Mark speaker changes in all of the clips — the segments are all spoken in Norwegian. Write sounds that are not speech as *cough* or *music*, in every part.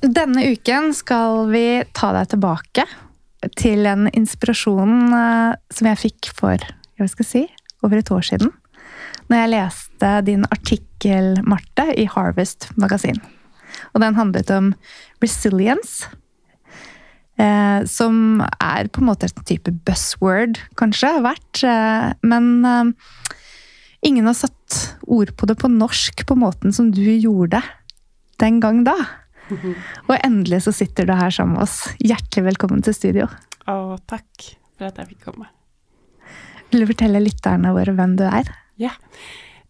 Speaker 1: denne uken skal vi ta deg tilbake til en inspirasjon eh, som jeg fikk for hva skal si, over et år siden. Når jeg leste din artikkel, Marte, i Harvest magasin. Og den handlet om resilience. Eh, som er på en måte et type buzzword, kanskje, vært. Eh, men eh, ingen har satt ord på det på norsk på måten som du gjorde den gang da. *laughs* Og endelig så sitter du her sammen med oss. Hjertelig velkommen til studio.
Speaker 2: Å, takk for at jeg fikk komme.
Speaker 1: Vil du fortelle lytterne våre hvem du er?
Speaker 2: Ja.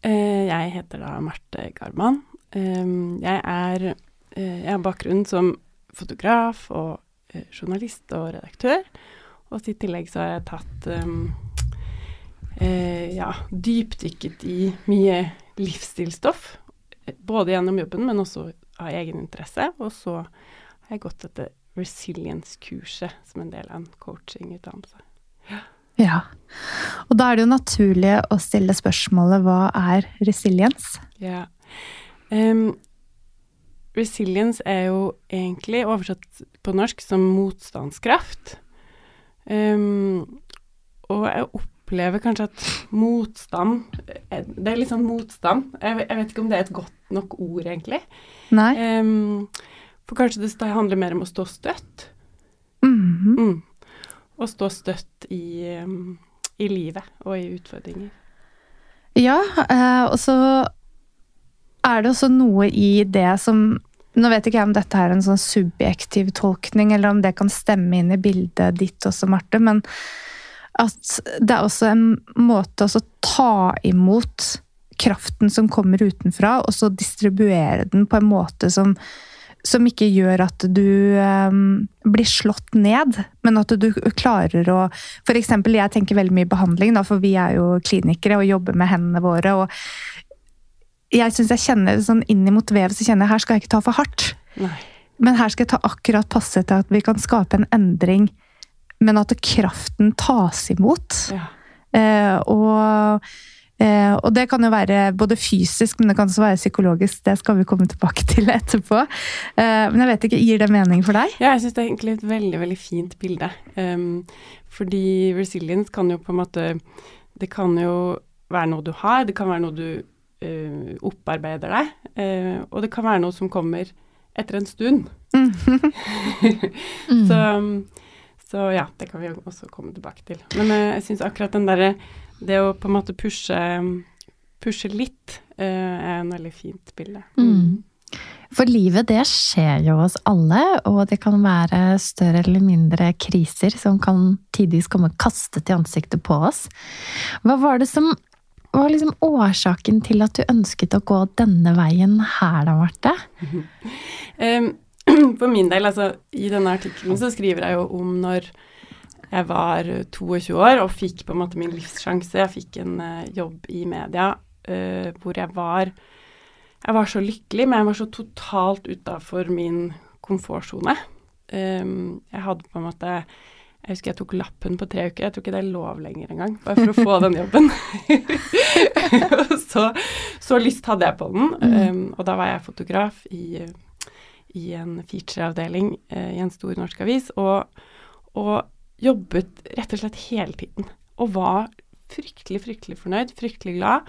Speaker 2: Eh, jeg heter da Marte Garman. Jeg er eh, Jeg har bakgrunn som fotograf og eh, journalist og redaktør. Og i tillegg så har jeg tatt ja, dypdykket i mye livsstilsstoff. Både gjennom jobben, men også av egen interesse. Og så har jeg gått dette resilience-kurset som en del av en coachingutdannelse.
Speaker 1: Ja. ja. Og da er det jo naturlig å stille spørsmålet hva er resilience?
Speaker 2: Ja. Um, resilience er jo egentlig oversatt på norsk som motstandskraft. Um, og jeg opplever kanskje at motstand Det er litt sånn motstand. Jeg, jeg, vet ikke om det er et godt nok ord, egentlig.
Speaker 1: Nei.
Speaker 2: Um, for kanskje det handler mer om å stå støtt.
Speaker 1: Mm -hmm.
Speaker 2: mm. Å stå støtt i, um, i, livet og i utfordringer.
Speaker 1: Ja, uh, og så er det også noe i det som Nå vet ikke jeg om dette er en sånn subjektiv tolkning, eller om det kan stemme inn i bildet ditt også, Marte, men at det er også en måte å ta imot kraften som kommer utenfra, og så distribuere den på en måte som som ikke gjør at du um, blir slått ned, men at du klarer å eksempel, jeg tenker veldig mye behandling, da, for vi er jo klinikere og jobber med hendene våre. og jeg syns jeg kjenner sånn inn mot vev, så kjenner jeg her skal jeg ikke ta for hardt.
Speaker 2: Nei.
Speaker 1: Men her skal jeg ta akkurat passe til at vi kan skape en endring, men at kraften tas imot.
Speaker 2: Ja.
Speaker 1: Eh, og, eh, og det kan jo være både fysisk, men det kan også være psykologisk. Det skal vi komme tilbake til etterpå. Eh, men jeg vet ikke, gir det mening for deg?
Speaker 2: Ja, jeg syns det er egentlig et veldig, veldig fint bilde. Um, fordi resilience kan jo på en måte Det kan jo være noe du har, det kan være noe du uh, opparbeider deg, uh, og det kan være noe som kommer etter en stund. *laughs* *laughs* så, så, ja, det kan vi også komme tilbake til. Men uh, jeg syns akkurat den derre Det å på en måte pushe, pushe litt, er en veldig fint bilde.
Speaker 3: Mm. For livet, det skjer jo hos alle, og det kan være større eller mindre kriser som kan tidvis komme kastet i ansiktet på oss. Hva var det som var liksom årsaken til at du ønsket å gå denne veien her, da, Marte? *laughs*
Speaker 2: Um, *clears throat* for min del, altså, i denne artikkelen så skriver jeg jo om når jeg var 22 år og fikk på en måte min livssjanse. Jeg fikk en uh, jobb i media uh, hvor jeg var jeg var så lykkelig, men jeg var så totalt utafor min komfortsone. Um, jeg hadde på en måte Jeg husker jeg tok lappen på tre uker. Jeg tror ikke det er lov lenger engang, bare for å få den jobben. *laughs* så, så, lyst hadde jeg på den. Um, og da var jeg fotograf i, i en featureavdeling eh, i en stor norsk avis, og, og jobbet rett og slett hele tiden. Og var fryktelig, fryktelig fornøyd, fryktelig glad.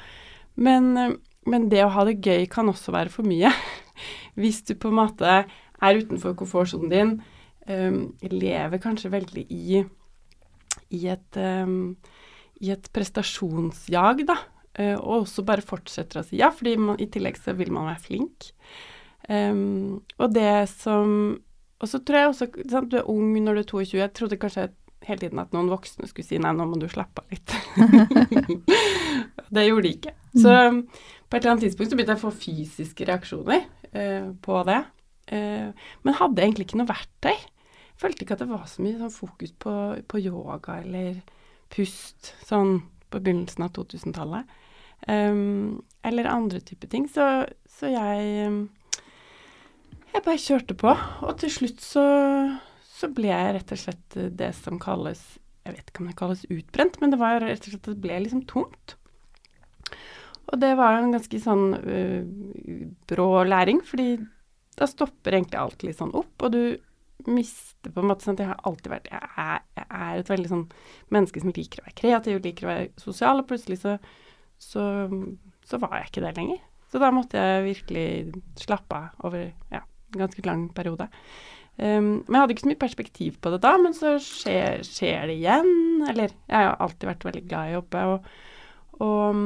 Speaker 2: Men uh, men det å ha det gøy kan også være for mye. *laughs* Hvis du på en måte er utenfor komfortsonen din, um, lever kanskje veldig i, i, et, um, i et prestasjonsjag, da. Uh, og også bare fortsetter å si ja, fordi man, i tillegg så vil man være flink. Um, og det som Og så tror jeg også sant, Du er ung når du er 22. Jeg trodde kanskje hele tiden at noen voksne skulle si nei, nå må du slappe av litt. *laughs* det gjorde de ikke. Så på et eller annet tidspunkt så begynte jeg å få fysiske reaksjoner uh, på det. Uh, men hadde egentlig ikke noe verktøy. Følte ikke at det var så mye sånn fokus på, på, yoga eller pust sånn på begynnelsen av 2000-tallet. Um, eller andre typer ting. Så, så jeg Jeg bare kjørte på. Og til slutt så, så ble jeg rett og slett det som kalles Jeg vet ikke om det kalles utbrent, men det var rett og slett det ble liksom tomt. Og det var en ganske sånn uh, brå læring, fordi da stopper egentlig alt litt sånn opp, og du mister på en måte sånn at Jeg har alltid vært jeg er, jeg er, et veldig sånn menneske som liker å være kreativ, liker å være sosial, og plutselig så, så, så var jeg ikke det lenger. Så da måtte jeg virkelig slappe av over ja, ganske lang periode. Um, men jeg hadde ikke så mye perspektiv på det da, men så skjer, skjer det igjen. Eller jeg har alltid vært veldig glad i å jobbe, og, og,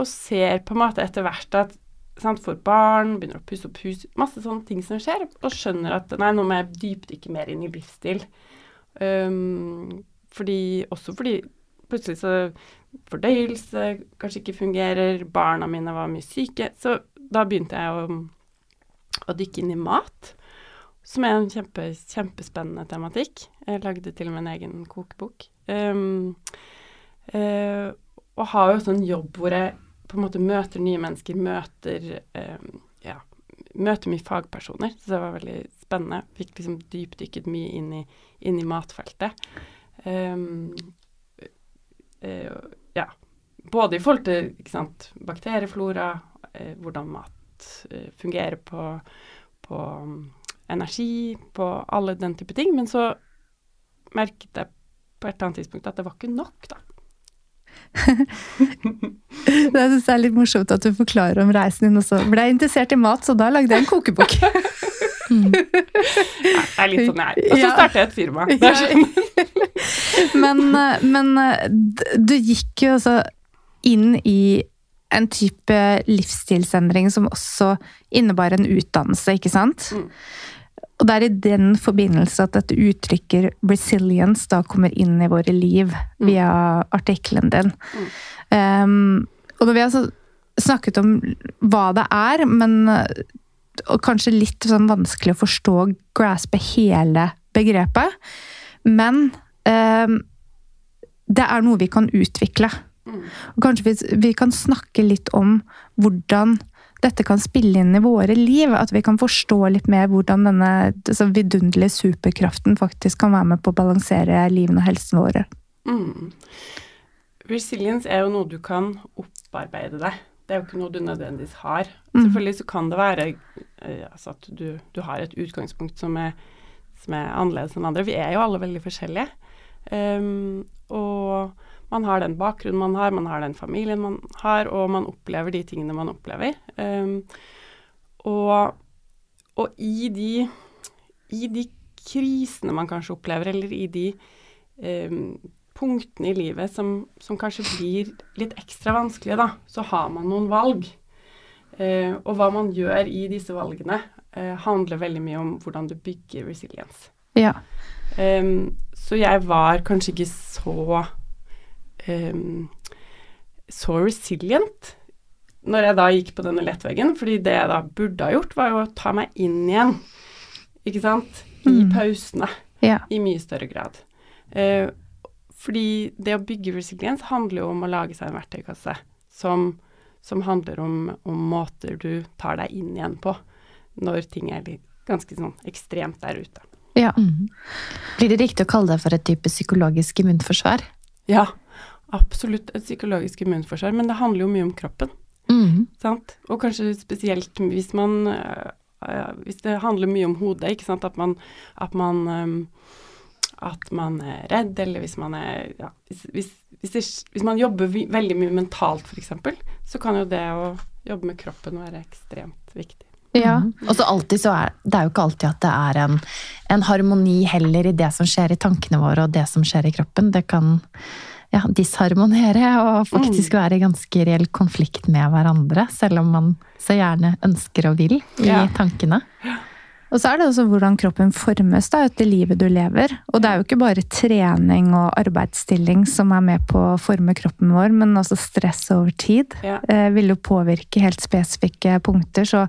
Speaker 2: og ser på en måte etter hvert at sant, får barn, begynner å pusse opp hus, masse sånne ting som skjer, og skjønner at nei, nå må jeg dypdykke mer inn i livsstil. Um, fordi, også fordi plutselig så fordøyelse kanskje ikke fungerer, barna mine var mye syke. Så da begynte jeg å, å dykke inn i mat, som er en kjempe, kjempespennende tematikk. Jeg lagde til og med en egen kokebok. Um, uh, og har jo også en jobb hvor jeg på en måte møter nye mennesker, møter um, ja, møter mye fagpersoner. Så det var veldig spennende. Fikk liksom dypdykket mye inn i, inn i matfeltet. Um, uh, ja. Både i forhold til sant, bakterieflora, uh, hvordan mat uh, fungerer på, på um, energi, på alle den type ting. Men så merket jeg på et eller annet tidspunkt at det var ikke nok, da. *laughs*
Speaker 1: det er litt morsomt at du forklarer om reisen din også. Ble jeg interessert i mat, så da lagde jeg en kokebok.
Speaker 2: mm. *laughs* ja, det er litt sånn jeg er. Og så starter jeg et firma. *laughs*
Speaker 1: Men, men du gikk jo altså inn i en type livsstilsendring som også innebar en utdannelse, ikke sant? Mm. Og det er i den forbindelse at dette uttrykket 'resilience' da kommer inn i våre liv mm. via artikkelen din. Mm. Um, og når vi har snakket om hva det er, men kanskje litt sånn vanskelig å forstå og graspe hele begrepet. Men um, det er noe vi kan utvikle. Og kanskje vi, vi kan snakke litt om hvordan dette kan spille inn i våre liv. At vi kan forstå litt mer hvordan denne altså, vidunderlige superkraften faktisk kan være med på å balansere livene og helsen våre.
Speaker 2: Mm. Resilience er jo noe du kan opparbeide deg. Det er jo ikke noe du nødvendigvis har.
Speaker 1: Mm.
Speaker 2: Selvfølgelig så kan det være eh, altså at du, du, har et utgangspunkt som er, som er, annerledes enn andre. Vi er jo alle veldig forskjellige. Um, og man har den bakgrunnen man har, man har den familien man har, og man opplever de tingene man opplever. Um, og, og i, de, i de krisene man kanskje opplever, eller i de um, punktene i livet som, som, kanskje blir litt ekstra vanskelige, da, så har man noen valg. Uh, og hva man gjør i disse valgene, uh, handler veldig mye om hvordan du bygger resilience.
Speaker 1: Ja.
Speaker 2: Um, så jeg var kanskje ikke så så resilient når jeg da gikk på denne lettveggen, fordi det jeg da burde ha gjort, var jo å ta meg inn igjen, ikke sant, i
Speaker 1: Mm.
Speaker 2: pausene,
Speaker 1: Ja.
Speaker 2: i mye større grad. Uh, fordi det å bygge resiliens handler jo om å lage seg en verktøykasse som, som handler om, om måter du tar deg inn igjen på når ting er ganske sånn ekstremt der ute.
Speaker 1: ja.
Speaker 3: Mm. Blir det riktig å kalle det for et type psykologisk immunforsvar?
Speaker 2: Ja, absolutt et psykologisk immunforsvar, men det handler jo mye om kroppen.
Speaker 3: Mm.
Speaker 2: Sant? Og kanskje spesielt hvis man øh, øh, Hvis det handler mye om hodet, ikke sant. At man, at man, øhm, at man er redd, eller hvis man er ja, hvis, hvis, hvis, det, hvis man jobber veldig mye mentalt, f.eks., så kan jo det å jobbe med kroppen være ekstremt viktig.
Speaker 1: ja.
Speaker 3: Mhm. Og så alltid så er det er jo ikke alltid at det er en, en harmoni heller i det som skjer i tankene våre og det som skjer i kroppen. Det kan ja, disharmonere og faktisk være i ganske reell konflikt med hverandre, selv om man så gjerne ønsker og vil i
Speaker 2: Ja.
Speaker 3: tankene.
Speaker 1: Og så er det også hvordan kroppen formes da, etter livet du lever. Og det er jo ikke bare trening og arbeidsstilling som er med på å forme kroppen vår, men også stress over tid
Speaker 2: Ja.
Speaker 1: eh, vil jo påvirke helt spesifikke punkter. Så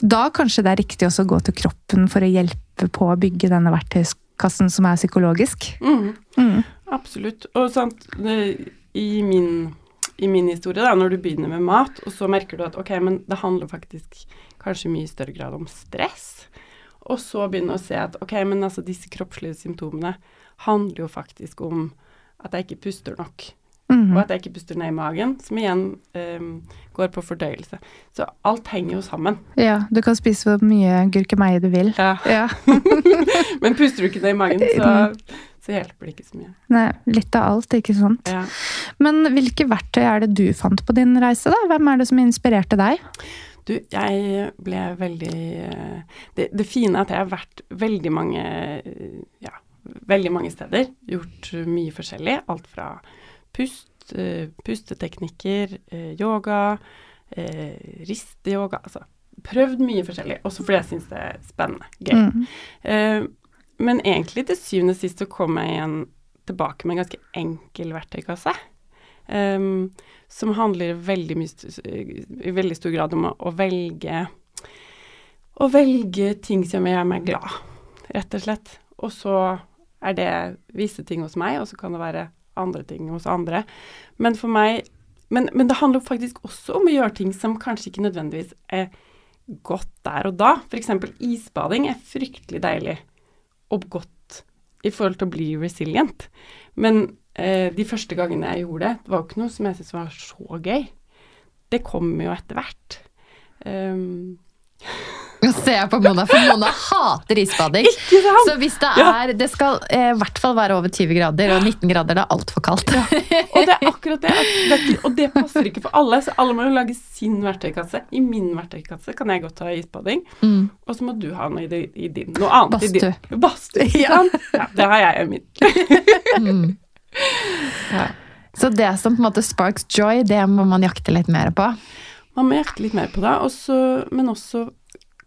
Speaker 1: da kanskje det er riktig også å gå til kroppen for å hjelpe på å bygge denne verktøyskassen som er psykologisk.
Speaker 2: Mm.
Speaker 1: Mm.
Speaker 2: Absolutt. Og sant, i, min, i min historie, da, når du begynner med mat, og så merker du at ok, men det handler faktisk kanskje mye større grad om stress, og så begynner å se at ok, men altså disse kroppslige symptomene handler jo faktisk om at jeg ikke puster nok,
Speaker 1: Mhm.
Speaker 2: og at jeg ikke puster ned i magen, som igjen um, går på fordøyelse. Så alt henger jo sammen.
Speaker 1: Ja, du kan spise hvor mye gurkemeie du vil.
Speaker 2: Ja.
Speaker 1: Ja. *laughs*
Speaker 2: Men puster du ikke ned i magen, så, *laughs* så hjelper det ikke så mye.
Speaker 1: Nei, litt av alt, ikke sant?
Speaker 2: Ja.
Speaker 1: Men hvilke verktøy er det du fant på din reise, da? Hvem er det som inspirerte deg?
Speaker 2: Du, jeg ble veldig det, det fine er at jeg har vært veldig mange ja, veldig mange steder. Gjort mye forskjellig. Alt fra pust, eh, pusteteknikker, eh, yoga, eh, risteyoga Altså prøvd mye forskjellig, også fordi jeg syns det er spennende. Gøy.
Speaker 1: Mm.
Speaker 2: Men egentlig til syvende og sist så kom jeg igjen tilbake med en ganske enkel verktøykasse. Um, som handler veldig i veldig stor grad om å, å velge Å velge ting som gjør meg glad, rett og slett. Og så er det visse ting hos meg, og så kan det være andre ting hos andre. Men for meg men, men det handler faktisk også om å gjøre ting som kanskje ikke nødvendigvis er godt der og da. F.eks. isbading er fryktelig deilig og godt i forhold til å bli resilient. Men eh, de første gangene jeg gjorde det, det var jo ikke noe som jeg syntes var så gøy. Det kommer jo etter hvert. Um, *laughs* *laughs*
Speaker 3: Nå ser jeg på Mona, for Mona hater isbading. *laughs* Så hvis det er Det skal eh, i hvert fall være over 20 grader, og 19 grader det er altfor kaldt.
Speaker 2: Og det er akkurat det. Og det passer ikke for alle, så alle må jo lage sin verktøykasse. I min verktøykasse kan jeg godt ha isbading,
Speaker 3: Mm.
Speaker 2: og så må du ha noe i, i din. Noe annet i din.
Speaker 1: Badstue. Ja.
Speaker 2: Ja, det har jeg i min. *laughs*
Speaker 3: Mm.
Speaker 2: Ja.
Speaker 3: Så det som på en måte sparks joy, det må man jakte litt mer på.
Speaker 2: Man må jakte litt mer på det, også, men også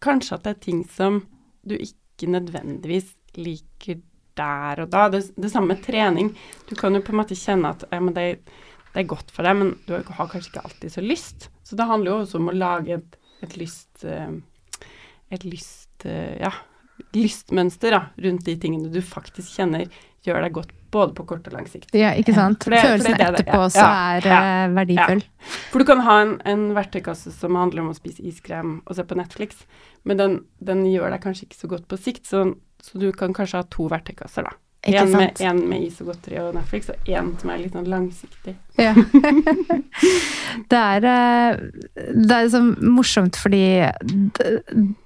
Speaker 2: kanskje at det er ting som du ikke nødvendigvis liker der og da. Det, det samme med trening. Du kan jo på en måte kjenne at ja, det, det er godt for deg, men du har kanskje ikke alltid så lyst. Så det handler jo også om å lage et, et lyst... Eh, et lyst, eh, ja, lystmønster da, rundt de tingene du faktisk kjenner gjør deg godt både på kort og lang sikt.
Speaker 1: Ja, ikke sant.
Speaker 2: For det-
Speaker 1: Følelsen
Speaker 2: det det,
Speaker 1: etterpå
Speaker 2: ja.
Speaker 1: også er
Speaker 2: ja,
Speaker 1: eh, verdifull.
Speaker 2: For du kan ha en, en verktøykasse som handler om å spise iskrem og se på Netflix, men den, den gjør deg kanskje ikke så godt på sikt, så, så du kan kanskje ha to verktøykasser, da.
Speaker 3: Ikke
Speaker 2: En med, en med is og godteri og Netflix, og en som er litt sånn langsiktig.
Speaker 1: Ja. *laughs* det er eh, Det er sånn morsomt fordi det,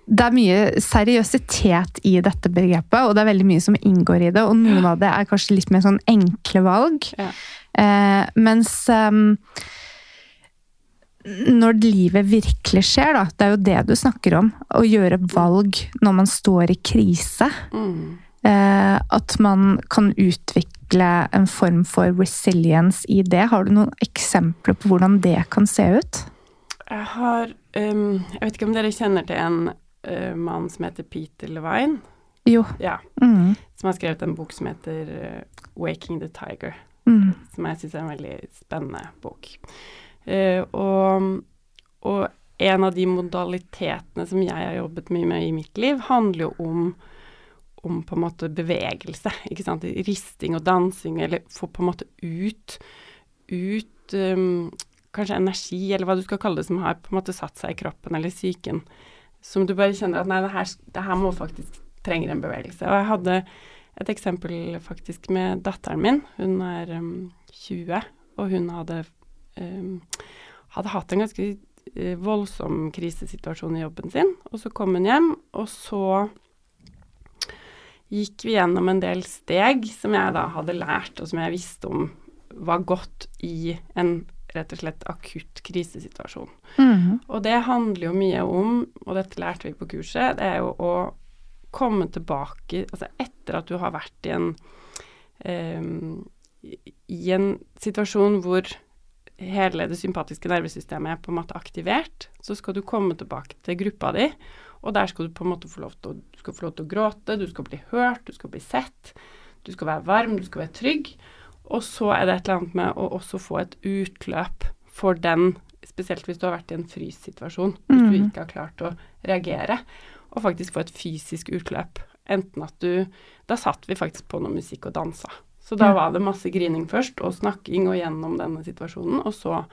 Speaker 1: det er mye seriøsitet i dette begrepet, og det er veldig mye som inngår i det, og noen av det er kanskje litt mer sånn enkle valg.
Speaker 2: Ja.
Speaker 1: Eh, mens um, når livet virkelig skjer, da, det er jo det du snakker om, å gjøre valg når man står i krise.
Speaker 2: Mm.
Speaker 1: Eh, at man kan utvikle en form for resilience i det. Har du noen eksempler på hvordan det kan se ut?
Speaker 2: Jeg har um, Jeg vet ikke om dere kjenner til en uh, mann som heter Peter Levine?
Speaker 1: Jo.
Speaker 2: Ja.
Speaker 1: Mm.
Speaker 2: Som har skrevet en bok som heter uh, 'Waking the Tiger'.
Speaker 1: Mm.
Speaker 2: som jeg syns er en veldig spennende bok. Uh, og, og en av de modalitetene som jeg har jobbet mye med i mitt liv, handler jo om, om på en måte bevegelse. ikke sant? Risting og dansing, eller få på en måte ut, ut um, kanskje energi, eller hva du skal kalle det, som har på en måte satt seg i kroppen eller psyken. Som du bare kjenner at nei, det her, det her må faktisk trenger en bevegelse. Og jeg hadde et eksempel faktisk med datteren min. Hun er um, 20, og hun hadde, um, hadde hatt en ganske uh, voldsom krisesituasjon i jobben sin. Og så kom hun hjem, og så gikk vi gjennom en del steg som jeg da hadde lært, og som jeg visste om var godt i en rett og slett akutt krisesituasjon.
Speaker 1: Mm.
Speaker 2: Og det handler jo mye om, og dette lærte vi på kurset, det er jo å komme tilbake Altså etter at du har vært i en um, i en situasjon hvor hele det sympatiske nervesystemet er på en måte aktivert, så skal du komme tilbake til gruppa di, og der skal du på en måte få lov til å, få lov til å gråte, du skal bli hørt, du skal bli sett, du skal være varm, du skal være trygg. Og så er det et eller annet med å også få et utløp for den, spesielt hvis du har vært i en fryssituasjon, hvis du
Speaker 1: Mhm.
Speaker 2: ikke har klart å reagere, og faktisk få et fysisk utløp. Enten at du Da satt vi faktisk på noe musikk og dansa. Så da var det masse grining først, og snakking og gjennom denne situasjonen, og så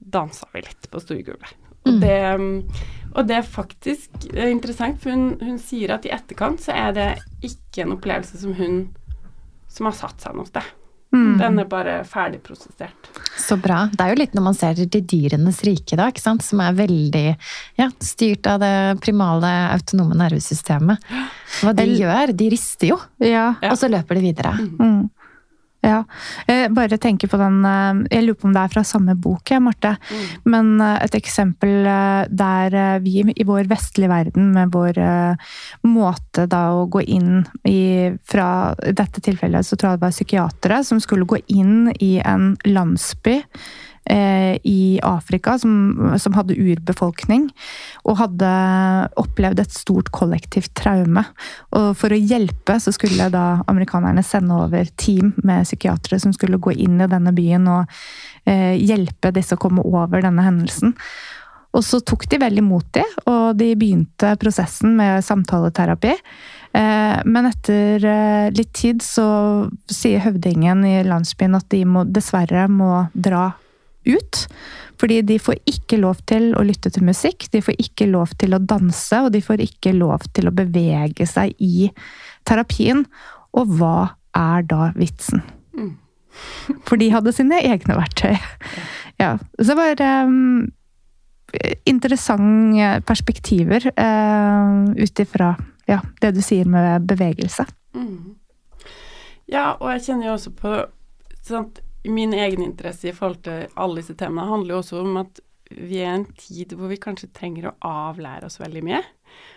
Speaker 2: dansa vi litt på storgulvet. Og,
Speaker 3: Mm.
Speaker 2: det, mm, og det er faktisk eh, interessant, for hun, hun sier at i etterkant så er det ikke en opplevelse som hun som har satt seg noe sted.
Speaker 1: Mm.
Speaker 2: Den er bare ferdigprosessert.
Speaker 3: Så bra. Det er jo litt når man ser De dyrenes rike, da, ikke sant? som er veldig ja, styrt av det primale autonome nervesystemet. Hva de gjør, de rister jo,
Speaker 1: Ja.
Speaker 2: Ja.
Speaker 3: og så løper de videre.
Speaker 1: Mm. Ja. Jeg bare tenker på den eh, Jeg lurer på om det er fra samme bok, jeg, Marte.
Speaker 2: Mm.
Speaker 1: Men eh, et eksempel eh, der eh, vi i vår vestlige verden, med vår eh, måte da å gå inn i Fra dette tilfellet så tror jeg det var psykiatere som skulle gå inn i en landsby eh, i Afrika som, som hadde urbefolkning, og hadde opplevd et stort kollektivt traume. Og for å hjelpe så skulle da amerikanerne sende over team med psykiatere som skulle gå inn i denne byen og eh, hjelpe disse å komme over denne hendelsen. Og så tok de veldig imot de, og de begynte prosessen med samtaleterapi. Eh, Men etter eh, litt tid så sier høvdingen i landsbyen at de må, dessverre må dra ut. Fordi de får ikke lov til å lytte til musikk, de får ikke lov til å danse, og de får ikke lov til å bevege seg i terapien. Og hva er da vitsen?
Speaker 2: Mm. *laughs*
Speaker 1: For de hadde sine egne verktøy. Ja, så det var um, interessante perspektiver uh, ut ifra ja, det du sier med bevegelse.
Speaker 2: Mm. Ja, og jeg kjenner jo også på sant, Min egen interesse i forhold til alle disse temaene handler jo også om at vi er i en tid hvor vi kanskje trenger å avlære oss veldig mye.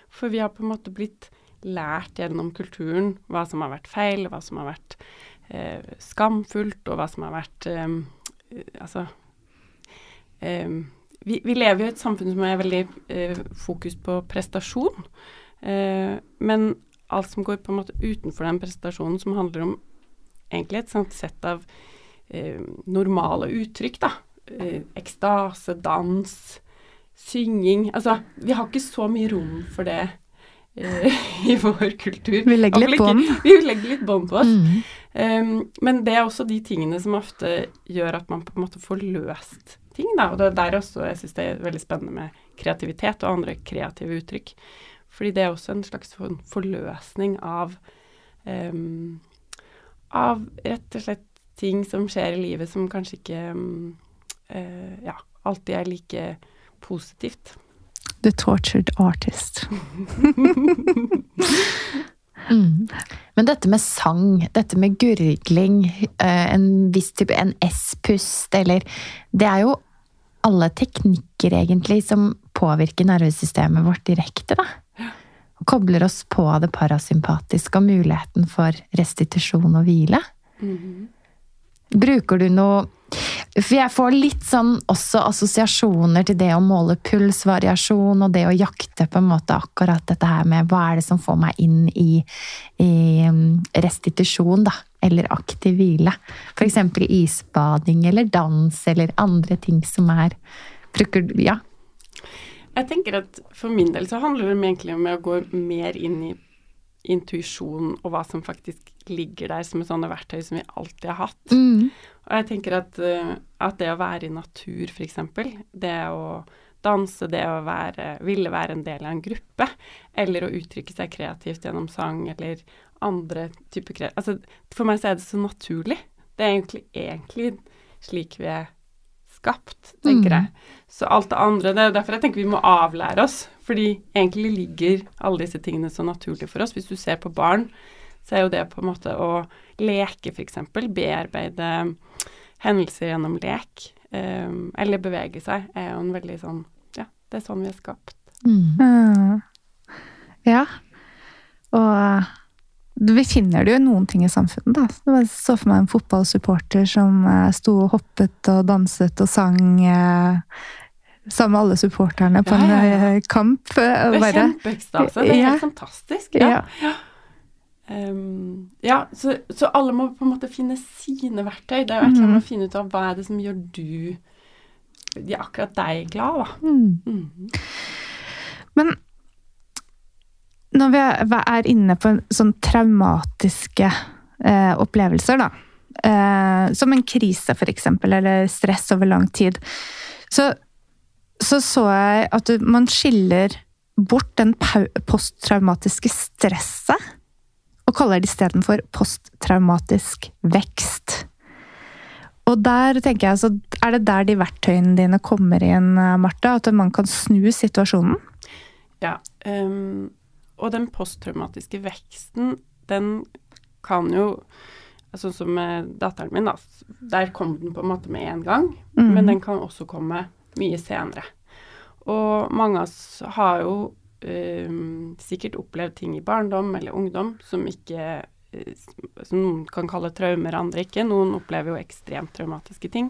Speaker 2: For vi har på en måte blitt lært gjennom kulturen hva som har vært feil, hva som har vært eh, skamfullt, og hva som har vært eh, Altså eh, vi, vi lever jo i et samfunn som er veldig eh, fokus på prestasjon. Eh, men alt som går på en måte utenfor den prestasjonen, som handler om egentlig et sånt sett av eh, normale uttrykk, da. Eh, ekstase, dans, synging Altså, vi har ikke så mye rom for det eh, *laughs* i vår kultur.
Speaker 1: Vi legger litt bånd. *laughs*
Speaker 2: Vi legger litt bånd på oss.
Speaker 3: Mm.
Speaker 2: Um, men det er også de tingene som ofte gjør at man på en måte får løst ting, da. Og det er der også jeg syns det er veldig spennende med kreativitet og andre kreative uttrykk. Fordi det er også en slags forløsning av um, Av rett og slett ting som skjer i livet som kanskje ikke um, eh, ja, alltid er like positivt.
Speaker 1: The tortured artist. *laughs*
Speaker 3: Mm. Men dette med sang, dette med gurgling, eh, en viss type en S-pust, eller Det er jo alle teknikker, egentlig, som påvirker nervesystemet vårt direkte, da. Og kobler oss på det parasympatiske og muligheten for restitusjon og hvile.
Speaker 2: Mhm.
Speaker 3: Bruker du noe For jeg får litt sånn også assosiasjoner til det å måle pulsvariasjon og det å jakte på en måte akkurat dette her med hva er det som får meg inn i, i um, restitusjon, da. Eller aktiv hvile. Eksempel isbading eller dans eller andre ting som er Bruker du Ja.
Speaker 2: Jeg tenker at for min del så handler det egentlig om å gå mer inn i intuisjon og hva som faktisk ligger der som et sånne verktøy som vi alltid har hatt.
Speaker 3: Mm.
Speaker 2: Og jeg tenker at, eh, at det å være i natur, f.eks., det å danse, det å være, ville være en del av en gruppe, eller å uttrykke seg kreativt gjennom sang eller andre typer kreativt Altså, for meg så er det så naturlig. Det er egentlig, egentlig slik vi er skapt, tenker
Speaker 3: Mm.
Speaker 2: jeg. Så alt det andre Det er derfor jeg tenker vi må avlære oss. Fordi egentlig ligger alle disse tingene så naturlig for oss. Hvis du ser på barn, så er jo det på en måte å leke, f.eks. Bearbeide hendelser gjennom lek. Um, eller bevege seg, er jo en veldig sånn Ja, det er sånn vi er skapt.
Speaker 3: Mm.
Speaker 1: Mm. Ja. Og vi finner det jo i noen ting i samfunnet, da. Jeg så for meg en fotballsupporter som eh, sto og hoppet og danset og sang eh, sammen med alle supporterne på
Speaker 2: Ja,
Speaker 1: en
Speaker 2: ja, ja.
Speaker 1: eh, kamp.
Speaker 2: Det er kjempeekstase. Det er
Speaker 1: Ja.
Speaker 2: helt fantastisk. Ja.
Speaker 1: Ja.
Speaker 2: Um, ja, så, så alle må på en måte finne sine verktøy. Det er jo et eller annet å finne ut av hva er det som gjør du ja, akkurat deg glad, da.
Speaker 3: Mm.
Speaker 2: Mm.
Speaker 1: Men når vi er- inne på sånn traumatiske eh, opplevelser, da. Eh, som en krise, for eksempel, eller stress over lang tid. Så så, så jeg at du- man skiller bort den posttraumatiske stresset, og kaller det istedenfor posttraumatisk vekst. Og der tenker jeg, så er det der de verktøyene dine kommer inn, Marte? At man kan snu situasjonen?
Speaker 2: Ja. Um, og den posttraumatiske veksten, den kan jo Sånn som med datteren min, da. Der kom den på en måte med en gang.
Speaker 1: mm.
Speaker 2: Men den kan også komme mye senere. Og mange av oss har jo um, sikkert opplevd ting i barndom eller ungdom som ikke eh, Som noen kan kalle traumer, andre ikke. Noen opplever jo ekstremt traumatiske ting.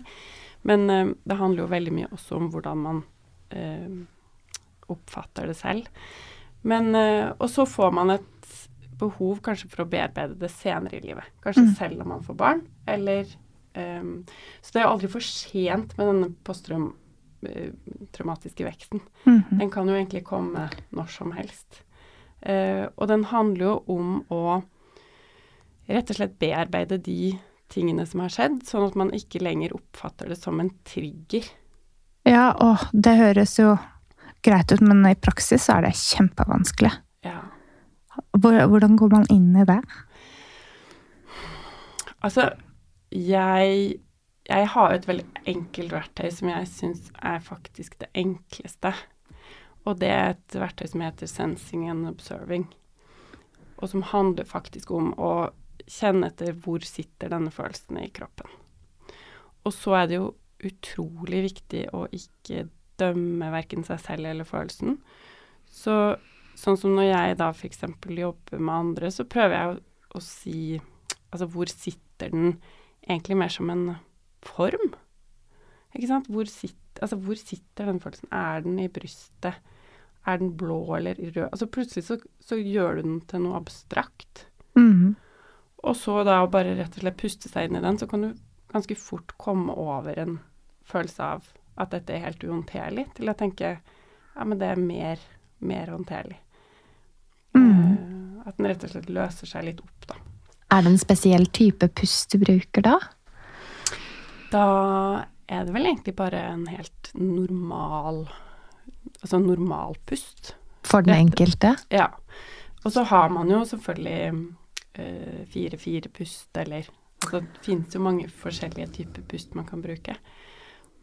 Speaker 2: Men eh, det handler jo veldig mye også om hvordan man eh, oppfatter det selv. Men, eh, og så får man et behov kanskje for å bearbeide det senere i livet. Kanskje
Speaker 1: Mm.
Speaker 2: selv om man får barn, eller um, Så det er aldri for sent med denne posttraumatiske veksten.
Speaker 1: Mhm.
Speaker 2: Den kan jo egentlig komme når som helst. Uh, og den handler jo om å rett og slett bearbeide de tingene som har skjedd, sånn at man ikke lenger oppfatter det som en trigger.
Speaker 1: Ja, å, det høres jo greit ut, men i praksis så er det kjempevanskelig.
Speaker 2: Ja.
Speaker 1: Hvordan går man inn i det?
Speaker 2: Altså, jeg, jeg har et veldig enkelt verktøy som jeg syns er faktisk det enkleste. Og det er et verktøy som heter Sensing and Observing. Og som handler faktisk om å kjenne etter hvor sitter denne følelsen i kroppen. Og så er det jo utrolig viktig å ikke dømme verken seg selv eller følelsen. Så sånn som når jeg da f.eks. jobber med andre, så prøver jeg å, å si Altså hvor sitter den egentlig mer som en form? Ikke sant? Hvor, sit, altså, hvor sitter den følelsen? Er den i brystet? Er den blå eller rød? Altså plutselig så, så gjør du den til noe abstrakt.
Speaker 1: Mm.
Speaker 2: Og så da bare rett og slett puste seg inn i den, så kan du ganske fort komme over en følelse av at dette er helt uhåndterlig, til å tenke ja, men det er mer, mer håndterlig.
Speaker 1: Mm.
Speaker 2: Eh, at den rett og slett løser seg litt opp, da.
Speaker 3: Er det en spesiell type pust du bruker da?
Speaker 2: Da er det vel egentlig bare en helt normal Altså normal pust.
Speaker 3: For den enkelte?
Speaker 2: Ja. Og så har man jo selvfølgelig eh, fire-fire pust, eller Altså det finnes jo mange forskjellige typer pust man kan bruke.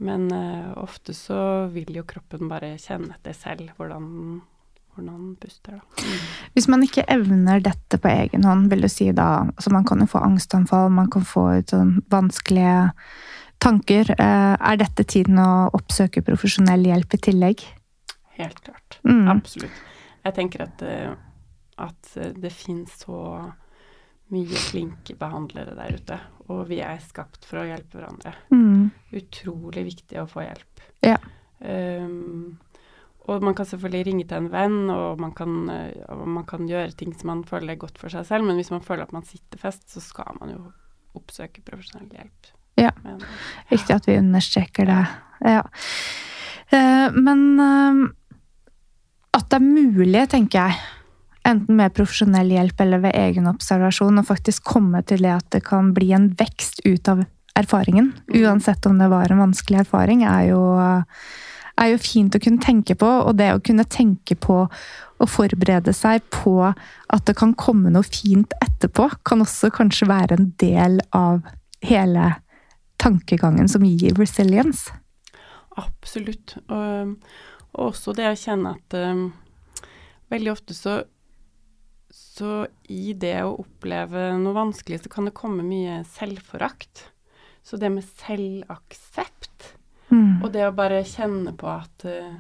Speaker 2: Men uh, ofte så vil jo kroppen bare kjenne etter selv hvordan, hvordan den puster, da. Mm.
Speaker 1: Hvis man ikke evner dette på egen hånd, vil du si da altså Man kan jo få angstanfall, man kan få ut sånn vanskelige tanker. Uh, Er dette tiden å oppsøke profesjonell hjelp i tillegg?
Speaker 2: Helt klart.
Speaker 1: Mm.
Speaker 2: Absolutt. Jeg tenker at, eh, at det finnes så mye flinke behandlere der ute, og vi er skapt for å hjelpe hverandre.
Speaker 1: Mm.
Speaker 2: Utrolig viktig å få hjelp.
Speaker 1: Ja.
Speaker 2: Um, og man kan selvfølgelig ringe til en venn, og man kan, eh, man kan gjøre ting som man føler er godt for seg selv, men hvis man føler at man sitter fest, så skal man jo oppsøke profesjonell hjelp.
Speaker 1: Ja.
Speaker 2: Men,
Speaker 1: Viktig at vi understreker det. Ja. Uh, Men uh, at det er mulig, tenker jeg, enten med profesjonell hjelp eller ved egen observasjon, og faktisk komme til det at det kan bli en vekst ut av erfaringen.
Speaker 2: Mm.
Speaker 1: Uansett om det var en vanskelig erfaring, er jo, er jo fint å kunne tenke på. Og det å kunne tenke på å forberede seg på at det kan komme noe fint etterpå, kan også kanskje være en del av hele tankegangen som gir resilience.
Speaker 2: Absolutt. Og, og også det å kjenne at um, veldig ofte så, så i det å oppleve noe vanskelig, så kan det komme mye selvforakt. Så det med selvaksept,
Speaker 1: Mm.
Speaker 2: og det å bare kjenne på at, uh,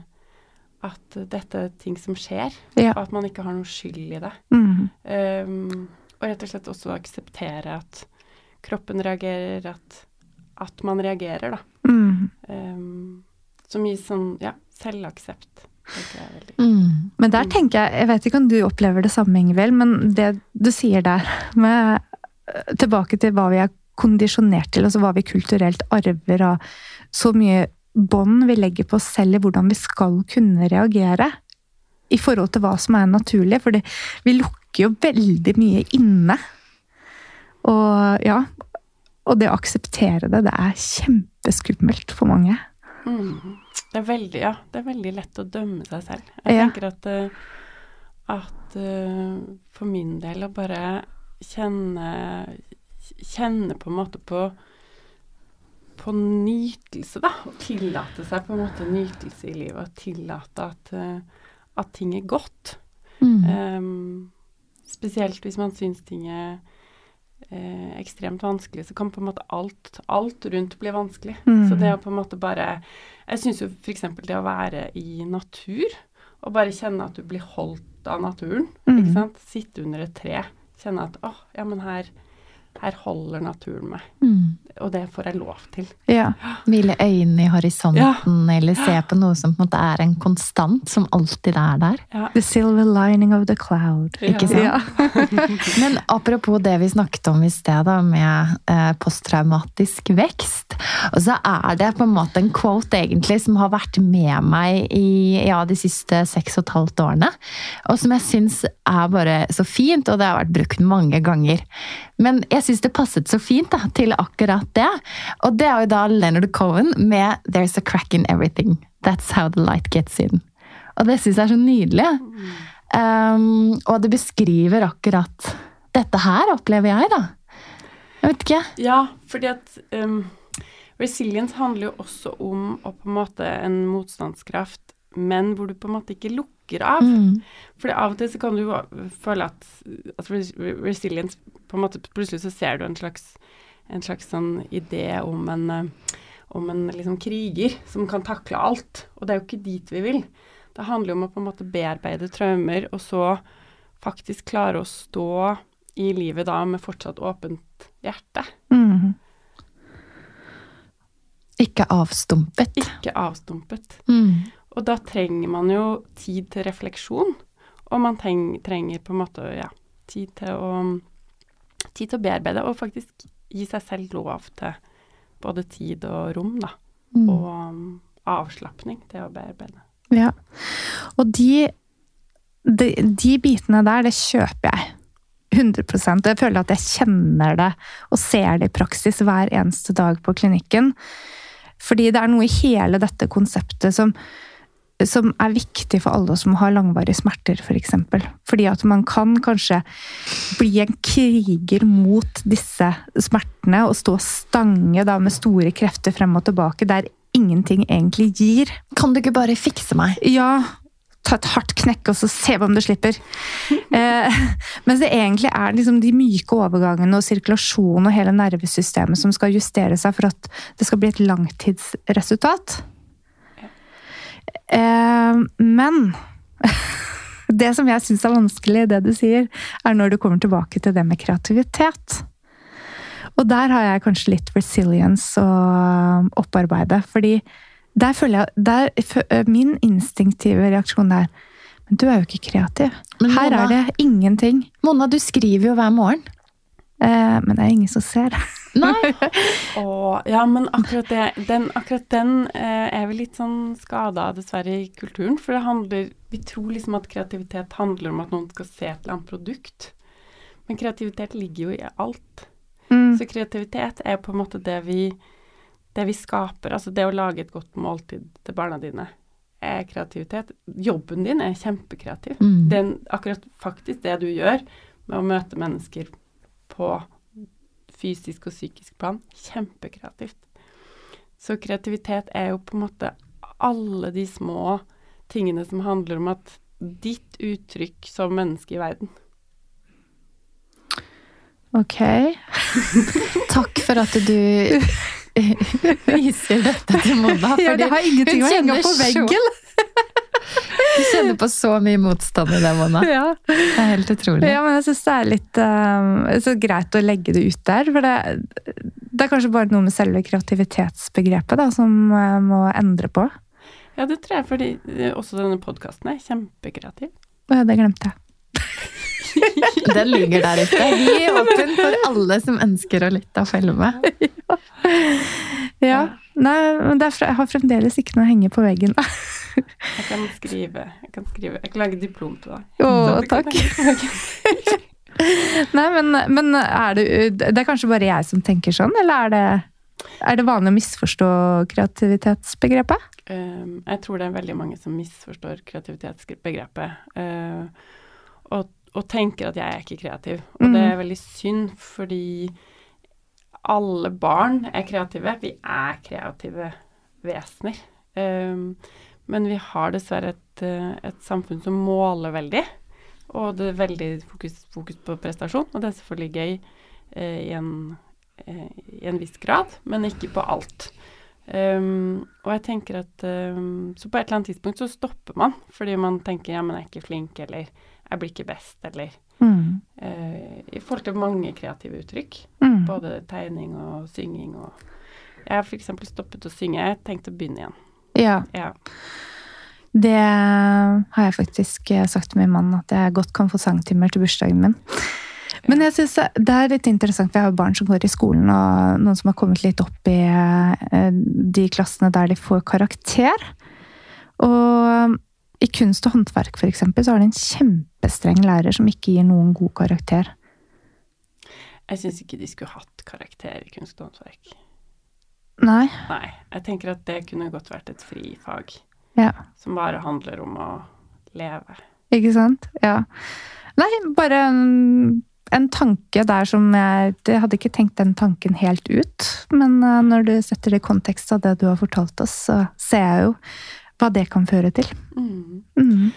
Speaker 2: at dette er ting som skjer,
Speaker 1: Ja.
Speaker 2: og at man ikke har noe skyld i det.
Speaker 1: Mm.
Speaker 2: Um, og rett og slett også akseptere at kroppen reagerer, at, at man reagerer, da.
Speaker 1: Mm.
Speaker 2: Um, så mye sånn, ja, selvaksept.
Speaker 3: Mm.
Speaker 1: Men der tenker jeg, jeg vet ikke om du opplever det samme, Ingvild, men det du sier der, med eh, tilbake til hva vi er kondisjonert til, altså hva vi kulturelt arver av så mye bånd vi legger på oss selv i hvordan vi skal kunne reagere i forhold til hva som er naturlig, for vi lukker jo veldig mye inne. Og ja, og det å akseptere det, det er kjempeskummelt for mange.
Speaker 2: Mm. Det er veldig, ja, det er veldig lett å dømme seg selv. Jeg
Speaker 1: Ja.
Speaker 2: tenker at, eh, at eh, for min del å bare kjenne Kjenne på en måte på på nytelse, da. Og tillate seg på en måte nytelse i livet. Og tillate at, eh, at ting er godt.
Speaker 3: Mm.
Speaker 2: Um, spesielt hvis man syns ting er eh, ekstremt vanskelig, så kan på en måte alt, alt rundt bli vanskelig.
Speaker 1: Mm.
Speaker 2: Så det å på en måte bare Jeg syns jo f.eks. det å være i natur, og bare kjenne at du blir holdt av naturen,
Speaker 1: Mm.
Speaker 2: ikke sant. Sitte under et tre, kjenne at åh, ja, men her, her holder naturen meg.
Speaker 3: Mm.
Speaker 2: Og det får jeg lov til.
Speaker 1: Ja.
Speaker 3: Hvile øynene i horisonten,
Speaker 2: Ja.
Speaker 3: eller se på noe som på en måte er en konstant, som alltid er der.
Speaker 2: Ja.
Speaker 1: The silver lining of the cloud.
Speaker 3: Ikke sant?
Speaker 1: Ja. *laughs*
Speaker 3: Men apropos det vi snakket om i sted, da, med eh, posttraumatisk vekst. Og så er det på en måte en quote egentlig som har vært med meg i ja, de siste seks og et halvt årene. Og som jeg syns er bare så fint, og det har vært brukt mange ganger. Men jeg syns det passet så fint da, til akkurat det. Og det er jo da Leonard Cohen med 'There's a crack in everything'. That's how the light gets in. Og det syns jeg er så nydelig. Um, og det beskriver akkurat dette her, opplever jeg, da. Jeg vet ikke.
Speaker 2: Ja, fordi at um, resilience handler jo også om å på en måte en motstandskraft, men hvor du på en måte ikke lukker av.
Speaker 3: Mm.
Speaker 2: For av og til så kan du jo føle at, at resilience på en måte Plutselig så ser du en slags, en slags sånn idé om en, eh, om en liksom kriger som kan takle alt. Og det er jo ikke dit vi vil. Det handler jo om å på en måte bearbeide traumer, og så faktisk klare å stå i livet da med fortsatt åpent hjerte.
Speaker 1: Mm.
Speaker 3: Ikke avstumpet.
Speaker 2: Ikke avstumpet.
Speaker 3: Mm.
Speaker 2: Og da trenger man jo tid til refleksjon, og man trenger på en måte ja, tid til å tid til å bearbeide, og faktisk gi seg selv lov til både tid og rom, da.
Speaker 3: Mm.
Speaker 2: Og um, avslapning, til å bearbeide.
Speaker 1: Ja. Og de, de, de bitene der, det kjøper jeg. 100% Jeg føler at jeg kjenner det og ser det i praksis hver eneste dag på klinikken. Fordi det er noe i hele dette konseptet som, som er viktig for alle som har langvarige smerter, f.eks. For eksempel. Fordi at man kan kanskje bli en kriger mot disse smertene og stå stange da med store krefter frem og tilbake der ingenting egentlig gir.
Speaker 3: Kan du ikke bare fikse meg?
Speaker 1: Ja, ta et hardt knekk og så se om du slipper. *laughs* Eh, mens det egentlig er liksom de myke overgangene og sirkulasjonen og hele nervesystemet som skal justere seg for at det skal bli et langtidsresultat. Eh, men *laughs* det som jeg syns er vanskelig i det du sier, er når du kommer tilbake til det med kreativitet. Og der har jeg kanskje litt resilience å opparbeide. fordi der føler jeg der, Min instinktive reaksjon er Men du er jo ikke kreativ. Men Her Mona, er det ingenting.
Speaker 3: Mona, du skriver jo hver morgen.
Speaker 1: Eh, men det er ingen som ser.
Speaker 3: Nei. *laughs*
Speaker 2: og, ja, men akkurat, det, den, akkurat den eh, er vi litt sånn skada dessverre i kulturen. For det handler Vi tror liksom at kreativitet handler om at noen skal se et eller annet produkt. Men kreativitet ligger jo i alt. Mm. Så kreativitet er på en måte det vi det vi skaper, altså det å lage et godt måltid til barna dine, er kreativitet. Jobben din er kjempekreativ. Mm. Den, akkurat faktisk det du gjør med å møte mennesker på fysisk og psykisk plan, kjempekreativt. Så kreativitet er jo på en måte alle de små tingene som handler om at ditt uttrykk som menneske i verden.
Speaker 1: Ok. *laughs*
Speaker 3: Takk for at du *laughs* viser dette til Mona.
Speaker 1: Ja, det har ingenting å henge på veggen.
Speaker 3: Du kjenner på så mye motstand i det, Mona.
Speaker 1: Ja.
Speaker 3: Det er helt utrolig.
Speaker 1: Ja, men jeg syns det er litt uh, så greit å legge det ut der. For det, det, er kanskje bare noe med selve kreativitetsbegrepet da, som uh, må endre på.
Speaker 2: Ja, det tror jeg, fordi eh, også denne podkasten er kjempekreativ.
Speaker 1: Ja, det glemte jeg. *laughs*
Speaker 3: Den ligger der ute. Vi er åpen for alle som ønsker å lytte og følge med. *laughs*
Speaker 1: Ja. ja. Nei, men jeg har fremdeles ikke noe å henge på veggen. *laughs*
Speaker 2: jeg kan skrive. Jeg kan skrive. Jeg kan lage diplom til deg.
Speaker 1: Å, takk. *laughs* Nei, men, men, er det Det er kanskje bare jeg som tenker sånn, eller er det, er det vanlig å misforstå kreativitetsbegrepet?
Speaker 2: Um, jeg tror det er veldig mange som misforstår kreativitetsbegrepet. Uh, og og tenker at jeg er ikke kreativ. Og mm. det er veldig synd, fordi alle barn er kreative. Vi er kreative vesener. Um, men vi har dessverre et, eh, et, samfunn som måler veldig. Og det er veldig fokus, fokus på prestasjon, og det er selvfølgelig gøy eh, i, en, eh, i, en, viss grad, men ikke på alt. Um, og jeg tenker at um, Så på et eller annet tidspunkt så stopper man, fordi man tenker ja, men jeg er ikke flink, eller jeg blir ikke best, eller mm. uh, I forhold til mange kreative uttrykk. Mm. Både tegning og synging og Jeg har f.eks. stoppet å synge. Jeg tenkte å begynne igjen.
Speaker 1: Ja. ja. Det har jeg faktisk eh, sagt til min mann, at jeg godt kan få sangtimer til bursdagen min. Men jeg synes det er litt interessant, for jeg har barn som går i skolen, og noen som har kommet litt opp i eh, de klassene der de får karakter. Og i kunst og håndverk for eksempel, så har de en kjempestreng lærer som ikke gir noen god karakter.
Speaker 2: Jeg syns ikke de skulle hatt karakter i kunst og håndverk.
Speaker 1: Nei.
Speaker 2: Nei. Jeg tenker at det kunne godt vært et frifag.
Speaker 1: Ja.
Speaker 2: Som bare handler om å leve.
Speaker 1: Ikke sant? Ja. Nei, bare en, en tanke der som jeg Jeg hadde ikke tenkt den tanken helt ut. Men uh, når du setter det i kontekst av det du har fortalt oss, så ser jeg jo hva det kan føre til.
Speaker 2: Mm. Mm.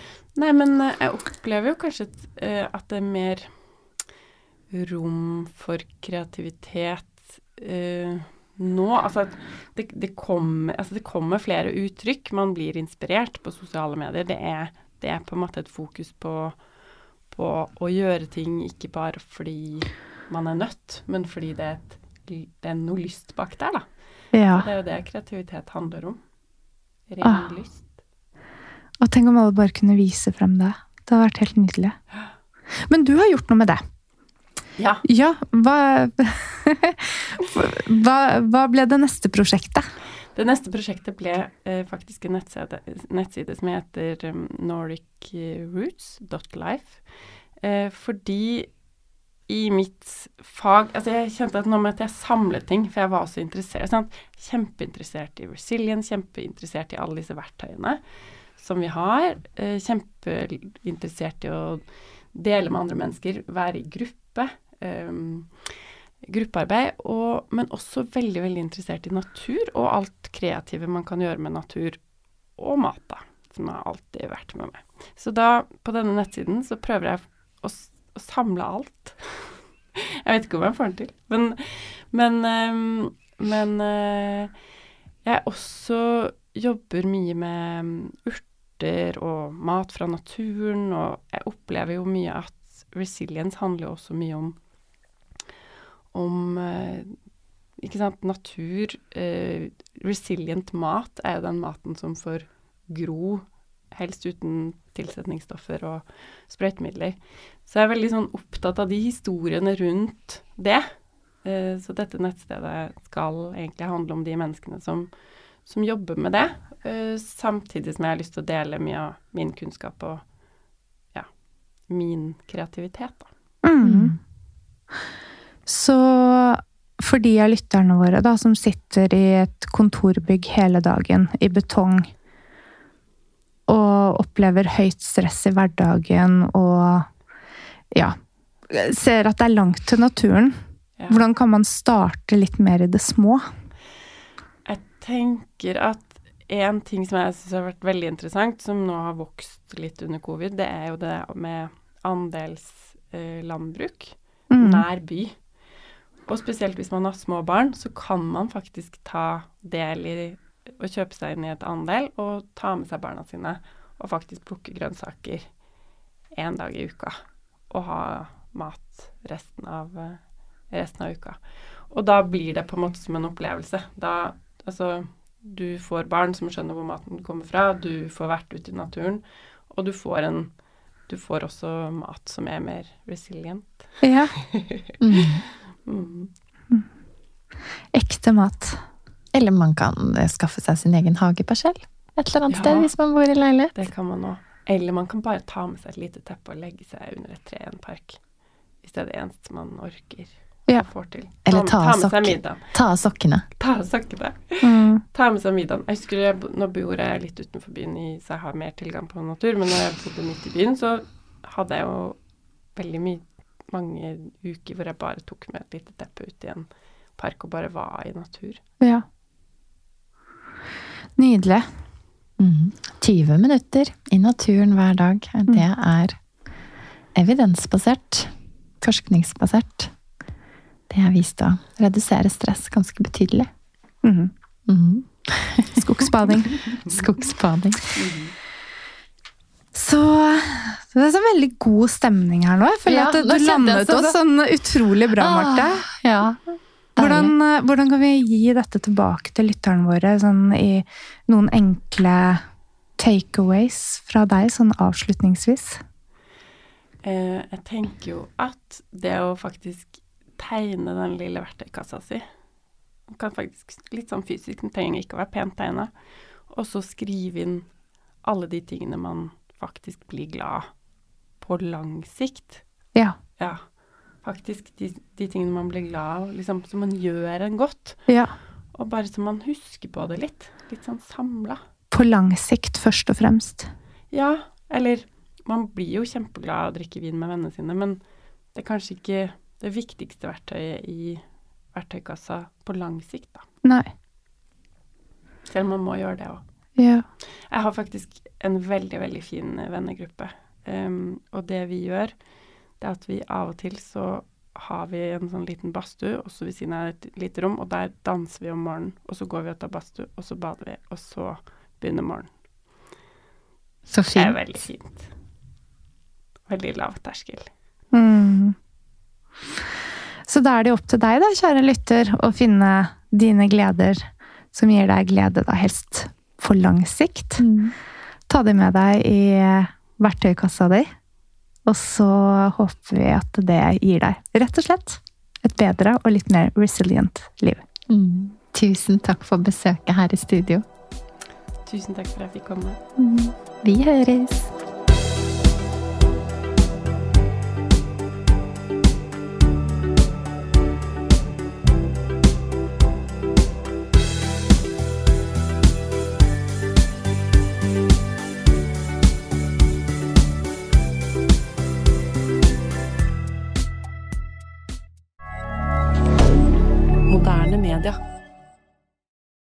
Speaker 2: Nei, men eh, jeg opplever jo kanskje eh, at det er mer rom for kreativitet uh, nå. Altså det, det, kommer, altså det, kommer, flere uttrykk. Man blir inspirert på sosiale medier. Det er, det er på en måte et fokus på, på, å gjøre ting ikke bare fordi man er nødt, men fordi det er, et, det er noe lyst bak der, da.
Speaker 1: Ja.
Speaker 2: Det er jo det kreativitet handler om. Ren ah. lyst.
Speaker 1: Og tenk om alle bare kunne vise frem det. Det hadde vært helt nydelig. Men du har gjort noe med det.
Speaker 2: Ja.
Speaker 1: Ja, *laughs* hva, hva, hva ble det neste prosjektet?
Speaker 2: Det neste prosjektet ble eh, faktisk en nettside, nettside som heter um, nordicroots.life. Eh, fordi i mitt fag Altså, jeg kjente at nå måtte jeg samle ting, for jeg var så interessert. Sant? Kjempeinteressert i resilience, kjempeinteressert i alle disse verktøyene som vi har. Eh, kjempeinteressert i å dele med andre mennesker, være i gruppe. Um, gruppearbeid, og, men også veldig, veldig interessert i natur og alt kreative man kan gjøre med natur og mat, da, som har alltid vært med meg. Så da, på denne nettsiden, så prøver jeg å, å samle alt. *laughs* jeg vet ikke om jeg får den til, men Men, um, men uh, jeg også jobber mye med urter og mat fra naturen, og jeg opplever jo mye at resilience handler jo også mye om om eh, ikke sant, natur. Eh, resilient mat er jo den maten som får gro, helst uten tilsetningsstoffer og sprøytemidler. Så jeg er veldig sånn opptatt av de historiene rundt det. Eh, så dette nettstedet skal egentlig handle om de menneskene som, som jobber med det, eh, samtidig som jeg har lyst til å dele mye av min kunnskap og ja, min kreativitet, da.
Speaker 1: Mm. Så for de av lytterne våre da, som sitter i et kontorbygg hele dagen i betong og opplever høyt stress i hverdagen og ja, ser at det er langt til naturen,
Speaker 2: Ja.
Speaker 1: hvordan kan man starte litt mer i det små?
Speaker 2: Jeg tenker at en ting som jeg syns har vært veldig interessant, som nå har vokst litt under covid, det er jo det med andelslandbruk
Speaker 1: Mm.
Speaker 2: nær by. Og spesielt hvis man har små barn, så kan man faktisk ta del i å kjøpe seg inn i et andel og ta med seg barna sine og faktisk plukke grønnsaker én dag i uka. Og ha mat resten av, resten av uka. Og da blir det på en måte som en opplevelse. Da Altså, du får barn som skjønner hvor maten kommer fra, du får vært ute i naturen, og du får en Du får også mat som er mer resilient.
Speaker 1: Ja, *laughs*
Speaker 3: Mm.
Speaker 2: Mm.
Speaker 1: ekte mat.
Speaker 3: Eller man kan eh, skaffe seg sin egen hageparsell et eller annet
Speaker 2: Ja.
Speaker 3: sted hvis man bor i leilighet.
Speaker 2: Det kan man òg. Eller man kan bare ta med seg et lite teppe og legge seg under et tre i en park. Hvis det er det eneste man orker
Speaker 1: Ja.
Speaker 2: får til.
Speaker 3: Eller
Speaker 2: ta,
Speaker 3: ta
Speaker 2: ta med seg middagen.
Speaker 3: Ta av sokkene.
Speaker 2: Ta av sokkene.
Speaker 1: Mm.
Speaker 2: Ta med seg middagen. Jeg husker jeg, Nå bor jeg litt utenfor byen, i, så jeg har mer tilgang på natur. Men når jeg bodde midt i byen, så hadde jeg jo veldig mye mange uker hvor jeg bare tok med et lite teppe ut i en park og bare var i natur.
Speaker 1: Ja. Nydelig.
Speaker 3: Mm. 20 minutter i naturen hver dag. Det er evidensbasert, forskningsbasert. Det er vist å redusere stress ganske betydelig.
Speaker 1: Mm.
Speaker 3: Mm.
Speaker 1: Skogsbading. *laughs*
Speaker 3: Skogsbading.
Speaker 1: Så det er så veldig god stemning her nå. Jeg føler
Speaker 3: Ja,
Speaker 1: at du landet oss sånn utrolig bra, Marte.
Speaker 3: Ah, ja.
Speaker 1: Hvordan, eh, hvordan kan vi gi dette tilbake til lytterne våre sånn i noen enkle takeaways fra deg, sånn avslutningsvis?
Speaker 2: Eh, jeg tenker jo at det å faktisk tegne den lille verktøykassa si kan faktisk Litt sånn fysisk, den trenger ikke å være pent tegna. Og så skrive inn alle de tingene man faktisk blir glad på lang sikt.
Speaker 1: Ja.
Speaker 2: Ja, faktisk de, de tingene man blir glad av, liksom, som man gjør en godt.
Speaker 1: ja.
Speaker 2: Og bare så man husker på det litt. Litt sånn samla.
Speaker 1: På lang sikt, først og fremst.
Speaker 2: Ja, eller man blir jo kjempeglad av å drikke vin med vennene sine, men det er kanskje ikke det viktigste verktøyet i verktøykassa på lang sikt, da.
Speaker 1: Nei.
Speaker 2: Selv om man må gjøre det òg.
Speaker 1: Ja.
Speaker 2: Jeg har faktisk en veldig, veldig fin vennegruppe. Um, og det vi gjør, det er at vi av og til så har vi en sånn liten badstue også ved siden av et lite rom, og der danser vi om morgenen. Og så går vi og tar badstue, og så bader vi, og så begynner morgenen.
Speaker 3: Så fint.
Speaker 2: Det er veldig fint. Veldig lav terskel.
Speaker 1: Mm. Så da er det opp til deg, da, kjære lytter, å finne dine gleder som gir deg glede, da helst på lang sikt.
Speaker 3: Mm.
Speaker 1: Ta det med deg i verktøykassa di, og så håper vi at det gir deg rett og slett et bedre og litt mer resilient liv.
Speaker 3: Mm. Tusen takk for besøket her i studio.
Speaker 2: Tusen takk for at jeg fikk komme.
Speaker 3: Vi høres.